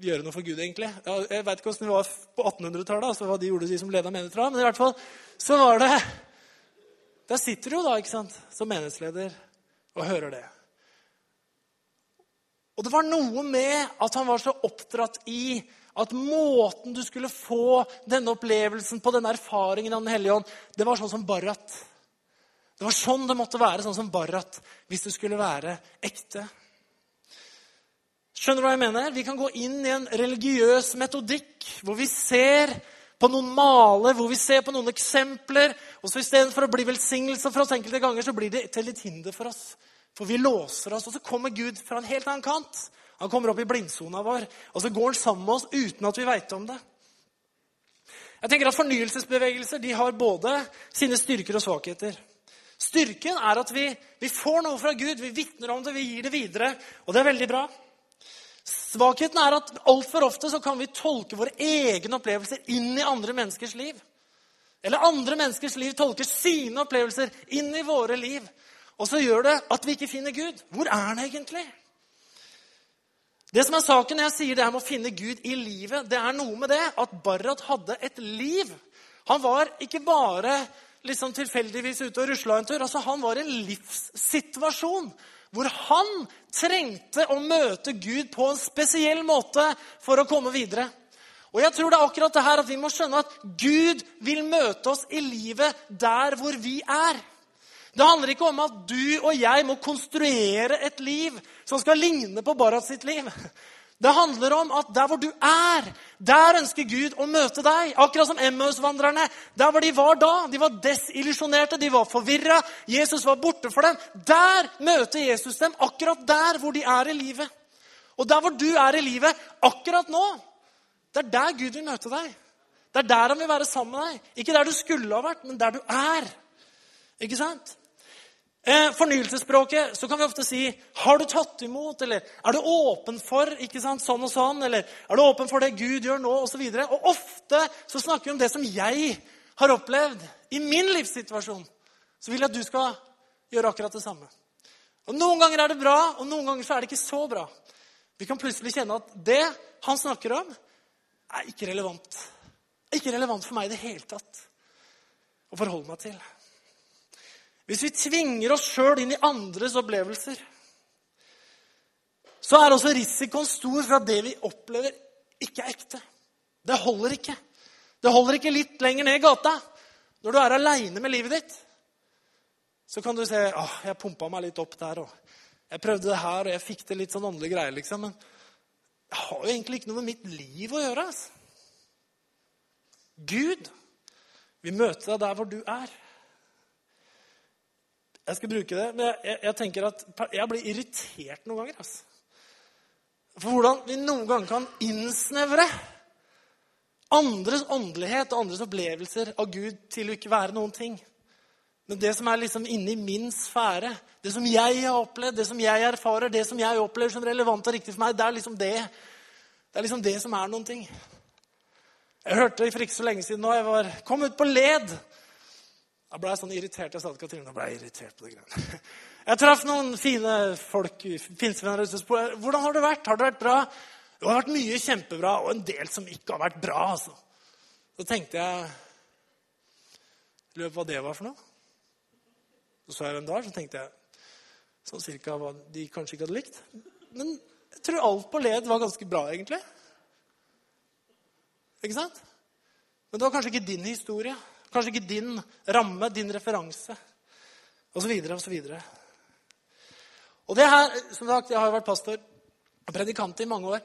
gjøre noe for Gud, egentlig. Jeg vet ikke hvordan det var på 1800-tallet, altså hva de gjorde, de som leda menigheter. Men i hvert fall så var det Der sitter du jo da, ikke sant, som menighetsleder og hører det. Og det var noe med at han var så oppdratt i at måten du skulle få denne opplevelsen på, denne erfaringen av Den hellige ånd, det var sånn som Barrat. Det var sånn det måtte være, sånn som Barrat, hvis det skulle være ekte. Skjønner du hva jeg mener? Vi kan gå inn i en religiøs metodikk hvor vi ser på noen maler, hvor vi ser på noen eksempler. Og så istedenfor å bli velsignelse for oss enkelte ganger, så blir det til litt hinder for oss. For vi låser oss, og så kommer Gud fra en helt annen kant. Han kommer opp i blindsona vår, og så går han sammen med oss uten at vi veit om det. Jeg tenker at Fornyelsesbevegelser de har både sine styrker og svakheter. Styrken er at vi, vi får noe fra Gud, vi vitner om det, vi gir det videre. Og det er veldig bra. Svakheten er at altfor ofte så kan vi tolke våre egne opplevelser inn i andre menneskers liv. Eller andre menneskers liv tolker sine opplevelser inn i våre liv. Og så gjør det at vi ikke finner Gud. Hvor er han egentlig? Det som er saken når jeg sier det her med å finne Gud i livet, det er noe med det at Barrat hadde et liv. Han var ikke bare liksom tilfeldigvis ute og rusla en tur. Altså, Han var i en livssituasjon hvor han trengte å møte Gud på en spesiell måte for å komme videre. Og jeg tror det er akkurat det her at vi må skjønne at Gud vil møte oss i livet der hvor vi er. Det handler ikke om at du og jeg må konstruere et liv som skal ligne på Barat sitt liv. Det handler om at der hvor du er, der ønsker Gud å møte deg. Akkurat som Emmaus-vandrerne. Der hvor de var da. De var desillusjonerte, de var forvirra. Jesus var borte for dem. Der møter Jesus dem, akkurat der hvor de er i livet. Og der hvor du er i livet akkurat nå, det er der Gud vil møte deg. Det er der han vil være sammen med deg. Ikke der du skulle ha vært, men der du er. Ikke sant? Eh, fornyelsesspråket så kan vi ofte si 'Har du tatt imot?' eller 'Er du åpen for?' ikke sant, sånn og sånn, eller 'Er du åpen for det Gud gjør nå?' osv. Og, og ofte så snakker vi om det som jeg har opplevd i min livssituasjon. Så vil jeg at du skal gjøre akkurat det samme. Og Noen ganger er det bra, og noen ganger så er det ikke så bra. Vi kan plutselig kjenne at det han snakker om, er ikke relevant. Ikke relevant for meg i det hele tatt å forholde meg til. Hvis vi tvinger oss sjøl inn i andres opplevelser, så er også risikoen stor for at det vi opplever, ikke er ekte. Det holder ikke. Det holder ikke litt lenger ned i gata. Når du er aleine med livet ditt, så kan du se åh, jeg pumpa meg litt opp der, og jeg prøvde det her, og jeg fikk til litt sånn åndelige greier, liksom. Men det har jo egentlig ikke noe med mitt liv å gjøre. Altså. Gud vil møte deg der hvor du er. Jeg skal bruke det, men jeg, jeg tenker at jeg blir irritert noen ganger. Altså. For hvordan vi noen ganger kan innsnevre andres åndelighet og andres opplevelser av Gud til å ikke være noen ting. Men det som er liksom inni min sfære, det som jeg har opplevd, det som jeg erfarer, det som jeg opplever som relevant og riktig for meg, det er liksom det. Det er liksom det som er noen ting. Jeg hørte for ikke så lenge siden nå, jeg var, kom ut på led da ble jeg sånn irritert. Jeg sa til Katrine da ble jeg irritert på det greiene. Jeg traff noen fine folk, pinsevenner. Hvordan har det vært? Har det vært bra? Det har vært mye kjempebra, og en del som ikke har vært bra. altså. Så tenkte jeg Løp hva det var for noe. Så så jeg hvem det var, så tenkte jeg sånn cirka hva de kanskje ikke hadde likt. Men jeg tror alt på led var ganske bra, egentlig. Ikke sant? Men det var kanskje ikke din historie. Kanskje ikke din ramme, din referanse, osv. osv. Og det her, som sagt, Jeg har vært pastor og predikant i mange år.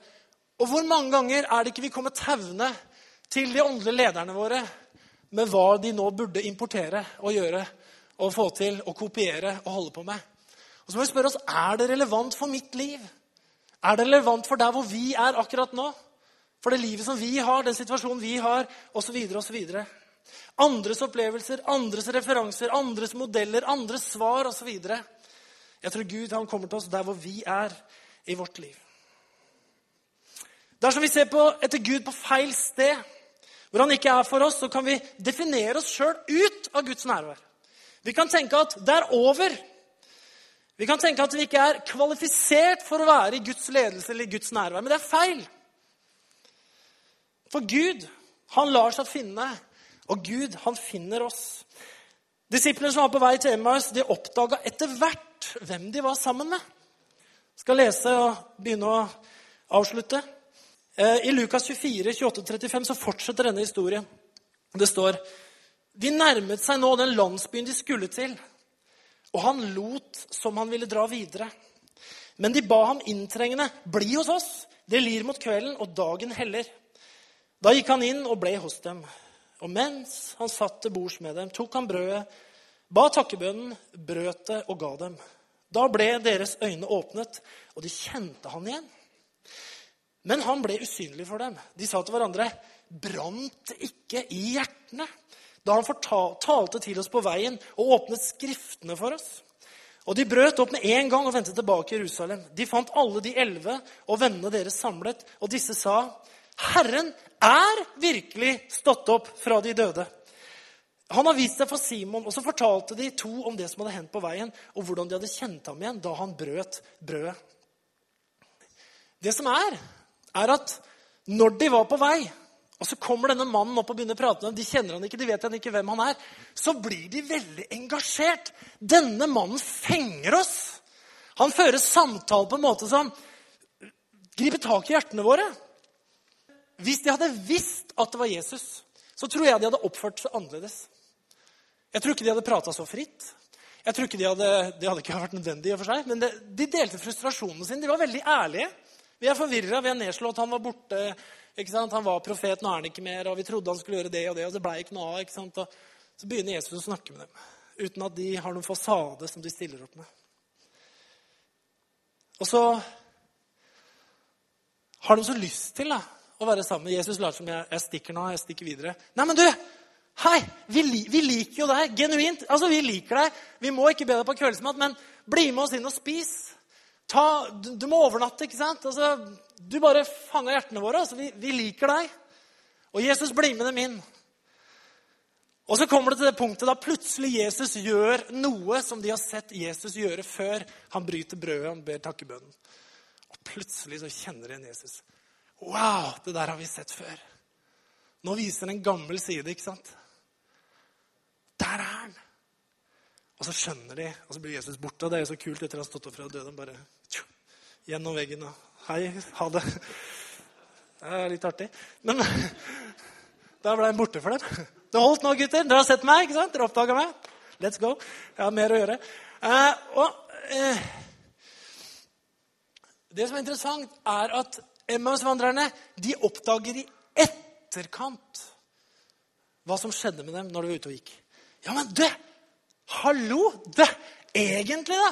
Og hvor mange ganger er det ikke vi kommer tauende til de åndelige lederne våre med hva de nå burde importere og gjøre og få til og kopiere og holde på med? Og så må vi spørre oss er det relevant for mitt liv. Er det relevant for der hvor vi er akkurat nå? For det livet som vi har, den situasjonen vi har, osv. osv. Andres opplevelser, andres referanser, andres modeller, andres svar osv. Jeg tror Gud han kommer til oss der hvor vi er i vårt liv. Dersom vi ser på, etter Gud på feil sted, hvor han ikke er for oss, så kan vi definere oss sjøl ut av Guds nærvær. Vi kan tenke at det er over. Vi kan tenke at vi ikke er kvalifisert for å være i Guds ledelse eller i Guds nærvær. Men det er feil. For Gud, han lar seg finne og Gud, han finner oss. Disiplene som var på vei til Emmaus, de oppdaga etter hvert hvem de var sammen med. Skal lese og begynne å avslutte. Eh, I Lukas 24, 28-35 så fortsetter denne historien. Det står De nærmet seg nå den landsbyen de skulle til, og han lot som han ville dra videre. Men de ba ham inntrengende, 'Bli hos oss. Det lir mot kvelden, og dagen heller.' Da gikk han inn og ble hos dem. Og mens han satt til bords med dem, tok han brødet, ba takkebønnen, brøt det og ga dem. Da ble deres øyne åpnet, og de kjente han igjen. Men han ble usynlig for dem. De sa til hverandre, 'Brant ikke i hjertene?' da han talte til oss på veien og åpnet Skriftene for oss. Og de brøt opp med en gang og vendte tilbake i Jerusalem. De fant alle de elleve og vennene deres samlet, og disse sa, 'Herren er virkelig stått opp fra de døde. Han har vist seg for Simon, og så fortalte de to om det som hadde hendt på veien, og hvordan de hadde kjent ham igjen da han brøt brødet. Det som er, er at når de var på vei, Og så kommer denne mannen opp og begynner å prate med dem. De kjenner han ikke, de vet han ikke hvem han er. Så blir de veldig engasjert. Denne mannen fenger oss. Han fører samtale på en måte som griper tak i hjertene våre. Hvis de hadde visst at det var Jesus, så tror jeg de hadde oppført seg annerledes. Jeg tror ikke de hadde prata så fritt. Jeg tror ikke de hadde, Det hadde ikke vært nødvendig, i og for seg, men det, de delte frustrasjonene sine. De var veldig ærlige. Vi er forvirra, vi er nedslått, han var borte. ikke sant? Han var profet, nå er han ikke mer, og vi trodde han skulle gjøre det og det, og det ble ikke noe av. ikke sant? Og så begynner Jesus å snakke med dem, uten at de har noen fasade som de stiller opp med. Og så har de så lyst til da, å være sammen med Jesus. Later som jeg, jeg stikker nå, jeg stikker videre. Nei, men du! Hei! Vi, vi, liker jo deg genuint. Altså, Vi liker deg. Vi må ikke be deg på kveldsmat, men bli med oss inn og spis. Ta, du, du, må overnatte, ikke sant? Altså, du bare fanga hjertene våre. Altså, vi, vi, liker deg. Og Jesus blir med dem inn. Og så kommer det til det punktet da plutselig Jesus gjør noe som de har sett Jesus gjøre før. Han bryter brødet, han ber takkebønnen. Og plutselig så kjenner de igjen Jesus. Wow, det der har vi sett før. Nå viser den en gammel side, ikke sant? Der er han! Og så skjønner de, og så blir Jesus borte. Og det er jo så kult etter å ha stått opp fra døden. Bare tju, gjennom veggen og Hei, ha det. Det er litt artig. Men da ble han borte for dem. Det holdt nå, gutter. Dere har sett meg. ikke sant? Dere oppdaga meg. Let's go. Jeg har mer å gjøre. Eh, og eh, Det som er interessant, er at Emmaus-vandrerne de oppdager i etterkant hva som skjedde med dem når de var ute og gikk. Ja, men du! Hallo! Det, egentlig, da!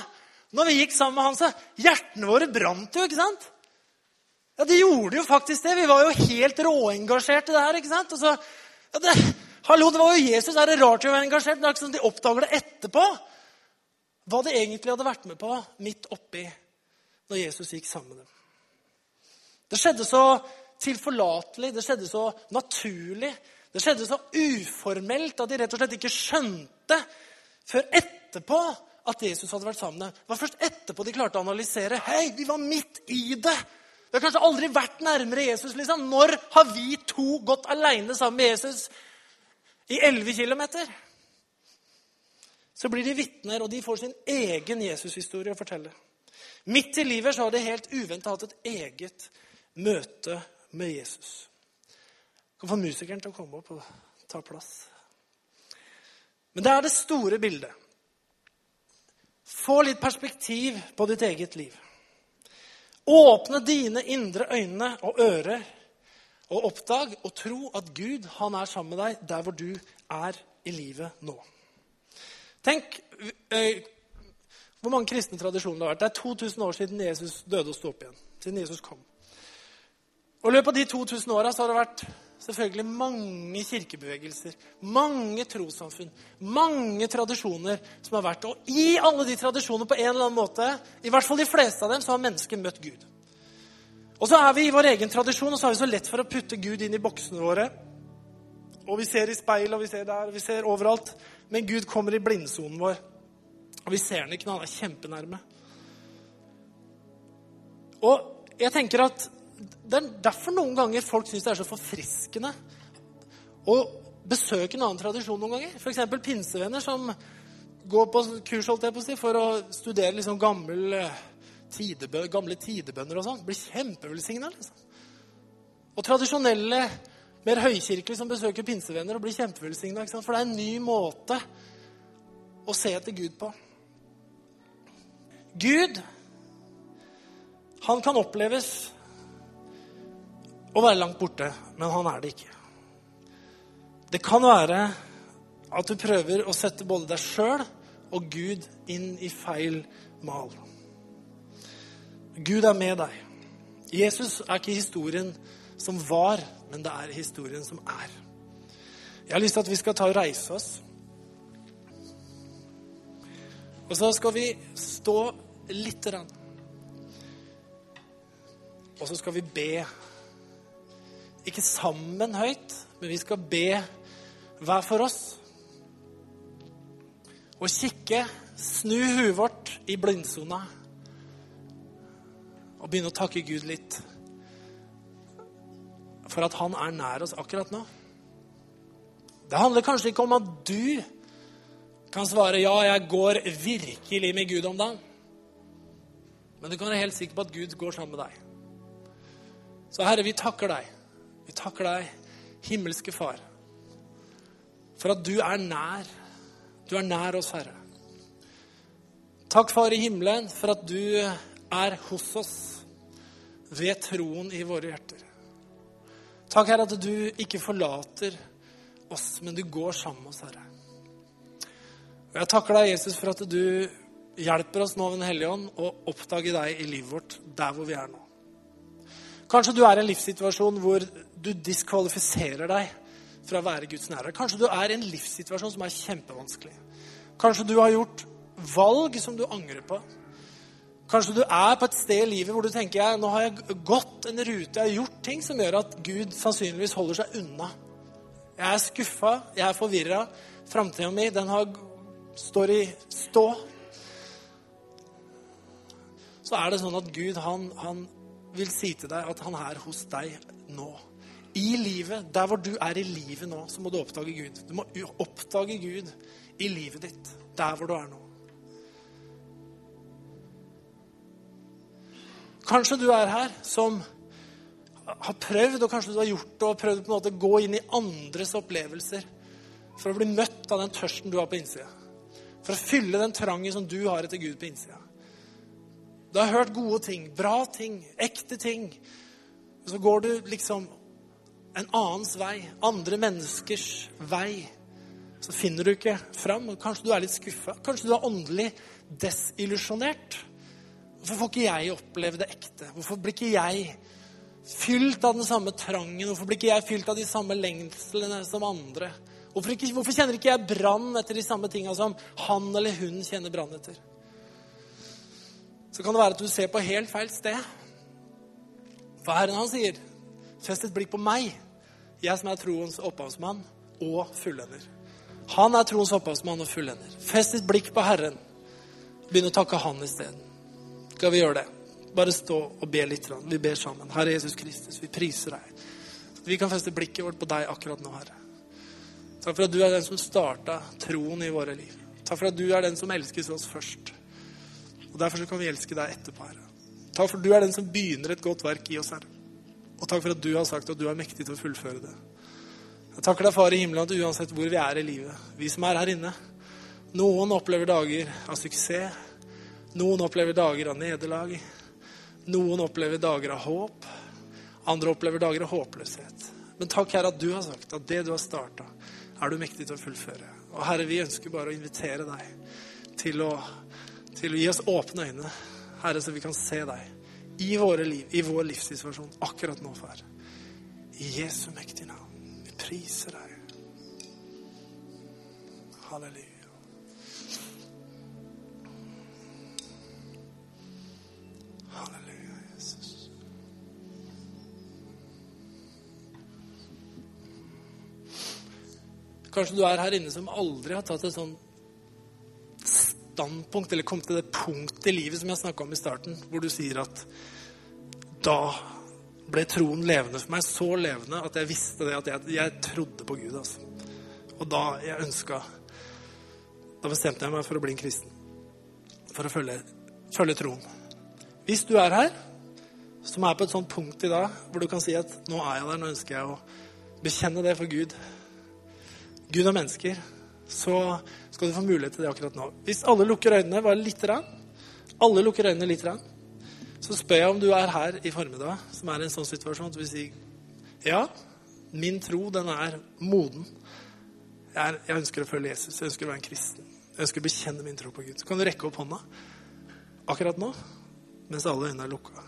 Når vi gikk sammen med han, så Hjertene våre brant jo, ikke sant? Ja, De gjorde jo faktisk det. Vi var jo helt råengasjert i det her. ikke sant? Og så, ja, det, hallo, det var jo Jesus. Er det rart å være engasjert? Det er ikke sånn at De oppdager det etterpå. Hva de egentlig hadde vært med på midt oppi når Jesus gikk sammen med dem. Det skjedde så tilforlatelig, det skjedde så naturlig, det skjedde så uformelt at de rett og slett ikke skjønte før etterpå at Jesus hadde vært sammen med dem. Det var først etterpå de klarte å analysere. Hei, vi var midt i det! Vi har kanskje aldri vært nærmere Jesus. liksom. Når har vi to gått aleine sammen med Jesus i 11 km? Så blir de vitner, og de får sin egen Jesus-historie å fortelle. Midt i livet så har de helt uventa hatt et eget møte med Jesus. Du kan få musikeren til å komme opp og ta plass. Men det er det store bildet. Få litt perspektiv på ditt eget liv. Åpne dine indre øyne og ører og oppdag og tro at Gud han er sammen med deg der hvor du er i livet nå. Tenk eh, hvor mange kristne tradisjoner det har vært. Det er 2000 år siden Jesus døde og sto opp igjen. Siden Jesus kom. Og I løpet av de 2000 åra har det vært selvfølgelig mange kirkebevegelser, mange trossamfunn, mange tradisjoner som har vært. Og i alle de tradisjonene på en eller annen måte, i hvert fall de fleste av dem, så har mennesket møtt Gud. Og så er vi i vår egen tradisjon, og så har vi så lett for å putte Gud inn i boksene våre. Og vi ser i speil, og vi ser der, og vi ser overalt. Men Gud kommer i blindsonen vår. Og vi ser han ikke når han er kjempenærme. Og jeg tenker at det er derfor noen ganger folk syns det er så forfriskende å besøke en annen tradisjon noen ganger. F.eks. pinsevenner som går på kurs holdt jeg på å si, for å studere liksom gammel, eh, tidebø, gamle tidebønder og sånn. Blir kjempevelsigna. Liksom. Og tradisjonelle, mer høykirkelige som besøker pinsevenner og blir kjempevelsigna. For det er en ny måte å se etter Gud på. Gud, han kan oppleves å være langt borte, men han er det ikke. Det kan være at du prøver å sette både deg sjøl og Gud inn i feil mal. Gud er med deg. Jesus er ikke historien som var, men det er historien som er. Jeg har lyst til at vi skal ta og reise oss. Og så skal vi stå lite grann. Og så skal vi be ikke sammen høyt, men vi skal be hver for oss. Og kikke, snu huet vårt i blindsona og begynne å takke Gud litt. For at han er nær oss akkurat nå. Det handler kanskje ikke om at du kan svare ja, jeg går virkelig med Gud om dagen. Men du kan være helt sikker på at Gud går sammen med deg. Så Herre, vi takker deg. Vi takker deg, himmelske Far, for at du er nær. Du er nær oss, Herre. Takk, Far i himmelen, for at du er hos oss ved troen i våre hjerter. Takk, Herre, at du ikke forlater oss, men du går sammen med oss, Herre. Og Jeg takker deg, Jesus, for at du hjelper oss nå ved Den hellige ånd å oppdage deg i livet vårt der hvor vi er nå. Kanskje du er i en livssituasjon hvor du diskvalifiserer deg fra å være Guds nærvær. Kanskje du er i en livssituasjon som er kjempevanskelig. Kanskje du har gjort valg som du angrer på. Kanskje du er på et sted i livet hvor du tenker nå har jeg gått en rute, jeg har gjort ting som gjør at Gud sannsynligvis holder seg unna. Jeg er skuffa, jeg er forvirra. Framtida mi, den har, står i stå. Så er det sånn at Gud, han, han vil si til deg at han er hos deg nå. I livet, der hvor du er i livet nå, så må du oppdage Gud. Du må oppdage Gud i livet ditt, der hvor du er nå. Kanskje du er her som har prøvd, og kanskje du har gjort det, og prøvd på en måte å gå inn i andres opplevelser for å bli møtt av den tørsten du har på innsida. For å fylle den trangen som du har etter Gud på innsida. Du har hørt gode ting, bra ting, ekte ting. Så går du liksom en annens vei, andre menneskers vei. Så finner du ikke fram. og Kanskje du er litt skuffa. Kanskje du er åndelig desillusjonert. Hvorfor får ikke jeg oppleve det ekte? Hvorfor blir ikke jeg fylt av den samme trangen? Hvorfor blir ikke jeg fylt av de samme lengslene som andre? Hvorfor, ikke, hvorfor kjenner ikke jeg brann etter de samme tinga som han eller hun kjenner brann etter? Så kan det være at du ser på helt feil sted. For Herren han sier, 'Fest et blikk på meg, jeg som er troens opphavsmann og fullender'. Han er troens opphavsmann og fullender. Fest et blikk på Herren. Begynn å takke Han isteden. Skal vi gjøre det? Bare stå og be litt. Vi ber sammen. Herre Jesus Kristus, vi priser deg. Vi kan feste blikket vårt på deg akkurat nå, Herre. Takk for at du er den som starta troen i våre liv. Takk for at du er den som elskes oss først. Og Derfor så kan vi elske deg etterpå, Herre. Takk for at du er den som begynner et godt verk i oss, Herre. Og takk for at du har sagt at du er mektig til å fullføre det. Jeg takker deg, Far i himmelen, at uansett hvor vi er i livet, vi som er her inne Noen opplever dager av suksess. Noen opplever dager av nederlag. Noen opplever dager av håp. Andre opplever dager av håpløshet. Men takk, Herre, at du har sagt at det du har starta, er du mektig til å fullføre. Og Herre, vi ønsker bare å invitere deg til å, til å gi oss åpne øyne, Herre, så vi kan se deg i våre liv, i vår livssituasjon akkurat nå, far. I Jesu mektige navn. Vi priser deg. Halleluja. Halleluja, Jesus. Kanskje du er her inne som aldri har tatt et sånn standpunkt, eller kommet til det punktet i livet som jeg snakka om i starten, hvor du sier at da ble troen levende for meg. Så levende at jeg visste det, at jeg, jeg trodde på Gud. Altså. Og da jeg ønska Da bestemte jeg meg for å bli en kristen. For å følge, følge troen. Hvis du er her, som er på et sånt punkt i dag hvor du kan si at nå er jeg der, nå ønsker jeg å bekjenne det for Gud, Gud og mennesker, så skal du få mulighet til det akkurat nå. Hvis alle lukker øynene bare lite grann, alle lukker øynene litt, grann, så spør jeg om du er her i formiddag som er i en sånn situasjon så vil si ja, min tro, den er moden. Jeg, er, jeg ønsker å følge Jesus. Jeg ønsker å være en kristen. Jeg ønsker å bekjenne min tro på Gud. Så kan du rekke opp hånda akkurat nå mens alle øynene er lukka.